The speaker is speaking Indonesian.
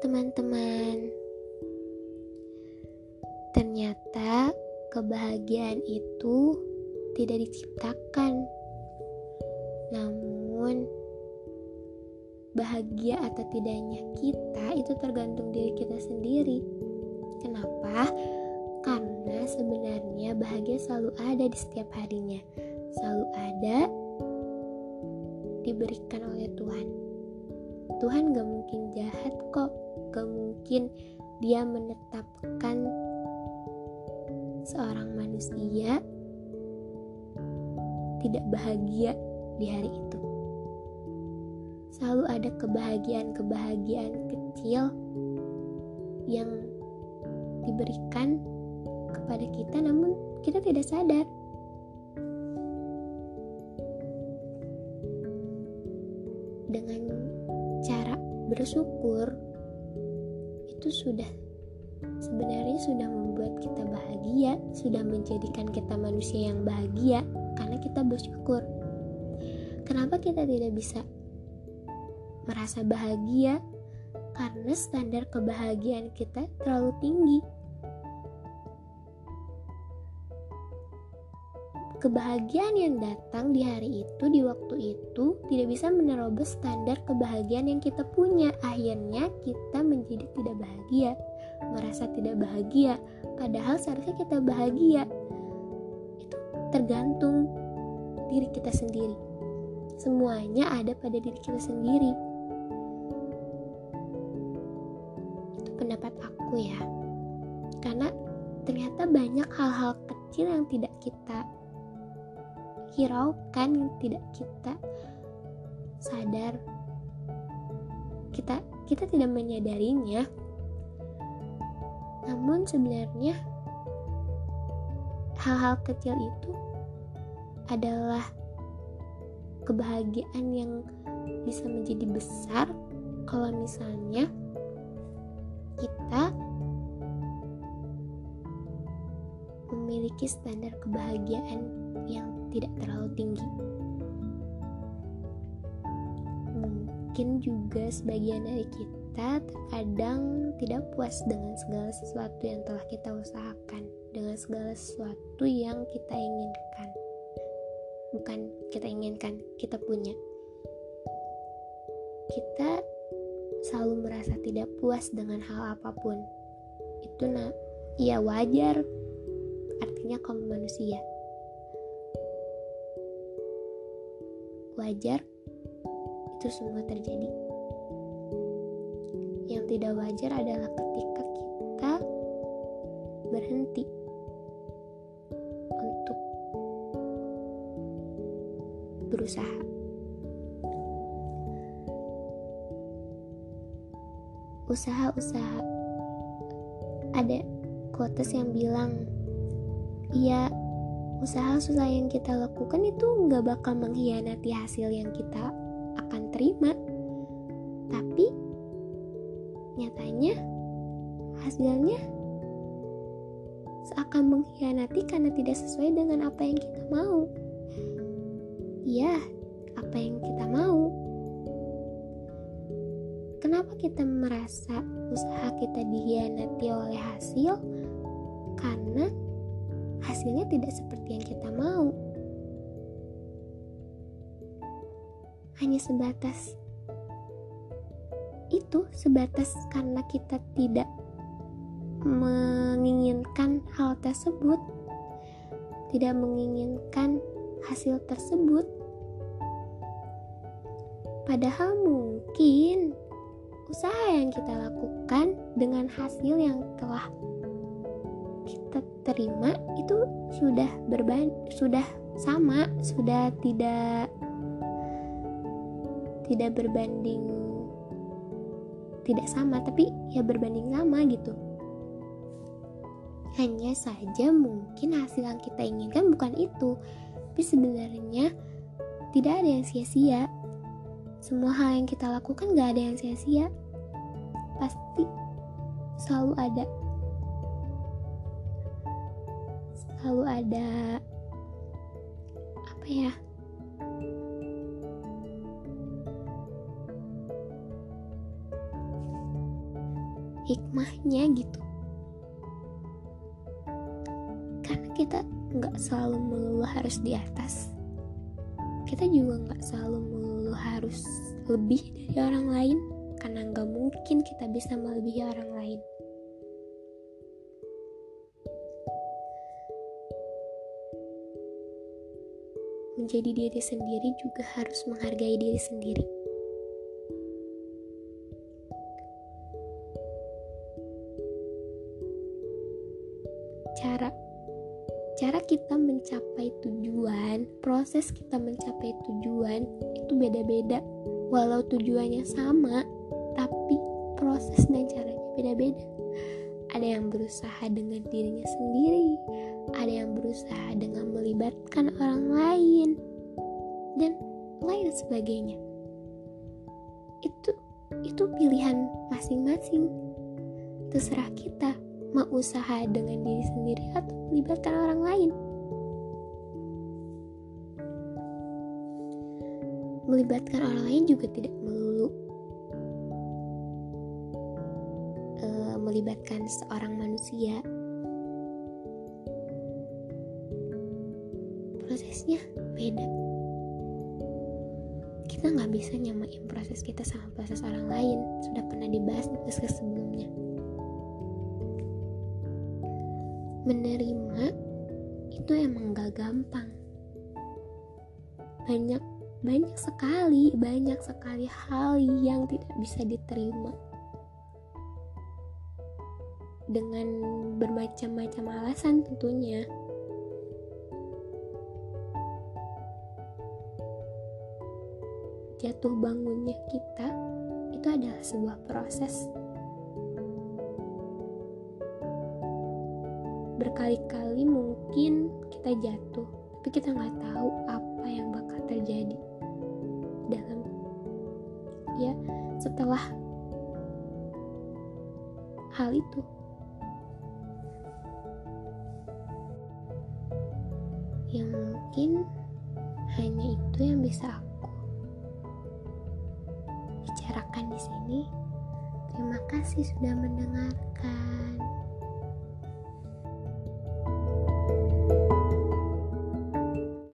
teman-teman. Ternyata kebahagiaan itu tidak diciptakan. Namun bahagia atau tidaknya kita itu tergantung diri kita sendiri. Kenapa? Karena sebenarnya bahagia selalu ada di setiap harinya. Selalu ada diberikan oleh Tuhan. Tuhan gak mungkin jahat kok, mungkin dia menetapkan seorang manusia tidak bahagia di hari itu. Selalu ada kebahagiaan-kebahagiaan kecil yang diberikan kepada kita namun kita tidak sadar. Dengan cara bersyukur itu sudah sebenarnya sudah membuat kita bahagia, sudah menjadikan kita manusia yang bahagia karena kita bersyukur. Kenapa kita tidak bisa merasa bahagia? Karena standar kebahagiaan kita terlalu tinggi. Kebahagiaan yang datang di hari itu, di waktu itu, tidak bisa menerobos standar kebahagiaan yang kita punya. Akhirnya, kita menjadi tidak bahagia merasa tidak bahagia, padahal seharusnya kita bahagia. Itu tergantung diri kita sendiri. Semuanya ada pada diri kita sendiri. Itu pendapat aku ya. Karena ternyata banyak hal-hal kecil yang tidak kita hiraukan, yang tidak kita sadar. Kita kita tidak menyadarinya namun sebenarnya hal-hal kecil itu adalah kebahagiaan yang bisa menjadi besar kalau misalnya kita memiliki standar kebahagiaan yang tidak terlalu tinggi. Mungkin juga sebagian dari kita terkadang tidak puas dengan segala sesuatu yang telah kita usahakan, dengan segala sesuatu yang kita inginkan. Bukan kita inginkan, kita punya. Kita selalu merasa tidak puas dengan hal apa pun. Itu nah, ya wajar. Artinya kaum manusia. Wajar itu semua terjadi tidak wajar adalah ketika kita berhenti untuk berusaha. Usaha-usaha ada quotes yang bilang, iya usaha-usaha yang kita lakukan itu nggak bakal mengkhianati hasil yang kita akan terima nyatanya hasilnya seakan mengkhianati karena tidak sesuai dengan apa yang kita mau. Ya, apa yang kita mau. Kenapa kita merasa usaha kita dikhianati oleh hasil? Karena hasilnya tidak seperti yang kita mau. Hanya sebatas itu sebatas karena kita tidak menginginkan hal tersebut, tidak menginginkan hasil tersebut. Padahal mungkin usaha yang kita lakukan dengan hasil yang telah kita terima itu sudah berban sudah sama, sudah tidak tidak berbanding tidak sama tapi ya berbanding sama gitu. Hanya saja mungkin hasil yang kita inginkan bukan itu tapi sebenarnya tidak ada yang sia-sia. Semua hal yang kita lakukan gak ada yang sia-sia. Pasti selalu ada selalu ada apa ya hikmahnya gitu. Karena kita nggak selalu melulu harus di atas. Kita juga nggak selalu melulu harus lebih dari orang lain karena nggak mungkin kita bisa melebihi orang lain menjadi diri sendiri juga harus menghargai diri sendiri. Cara cara kita mencapai tujuan, proses kita mencapai tujuan itu beda-beda. Walau tujuannya sama, tapi proses dan caranya beda-beda. Ada yang berusaha dengan dirinya sendiri, ada yang berusaha dengan melibatkan orang lain, dan lain sebagainya. Itu itu pilihan masing-masing. Terserah kita mau usaha dengan diri sendiri atau melibatkan orang lain. Melibatkan orang lain juga tidak melulu melibatkan seorang manusia. Prosesnya beda. Kita nggak bisa nyamain proses kita sama proses orang lain. Sudah pernah dibahas di podcast sebelumnya. Menerima itu emang gak gampang. Banyak banyak sekali banyak sekali hal yang tidak bisa diterima dengan bermacam-macam alasan tentunya. Jatuh bangunnya kita itu adalah sebuah proses. Berkali-kali mungkin kita jatuh tapi kita nggak tahu apa yang bakal terjadi dalam ya setelah hal itu hanya itu yang bisa bicarakan di sini. Terima kasih sudah mendengarkan.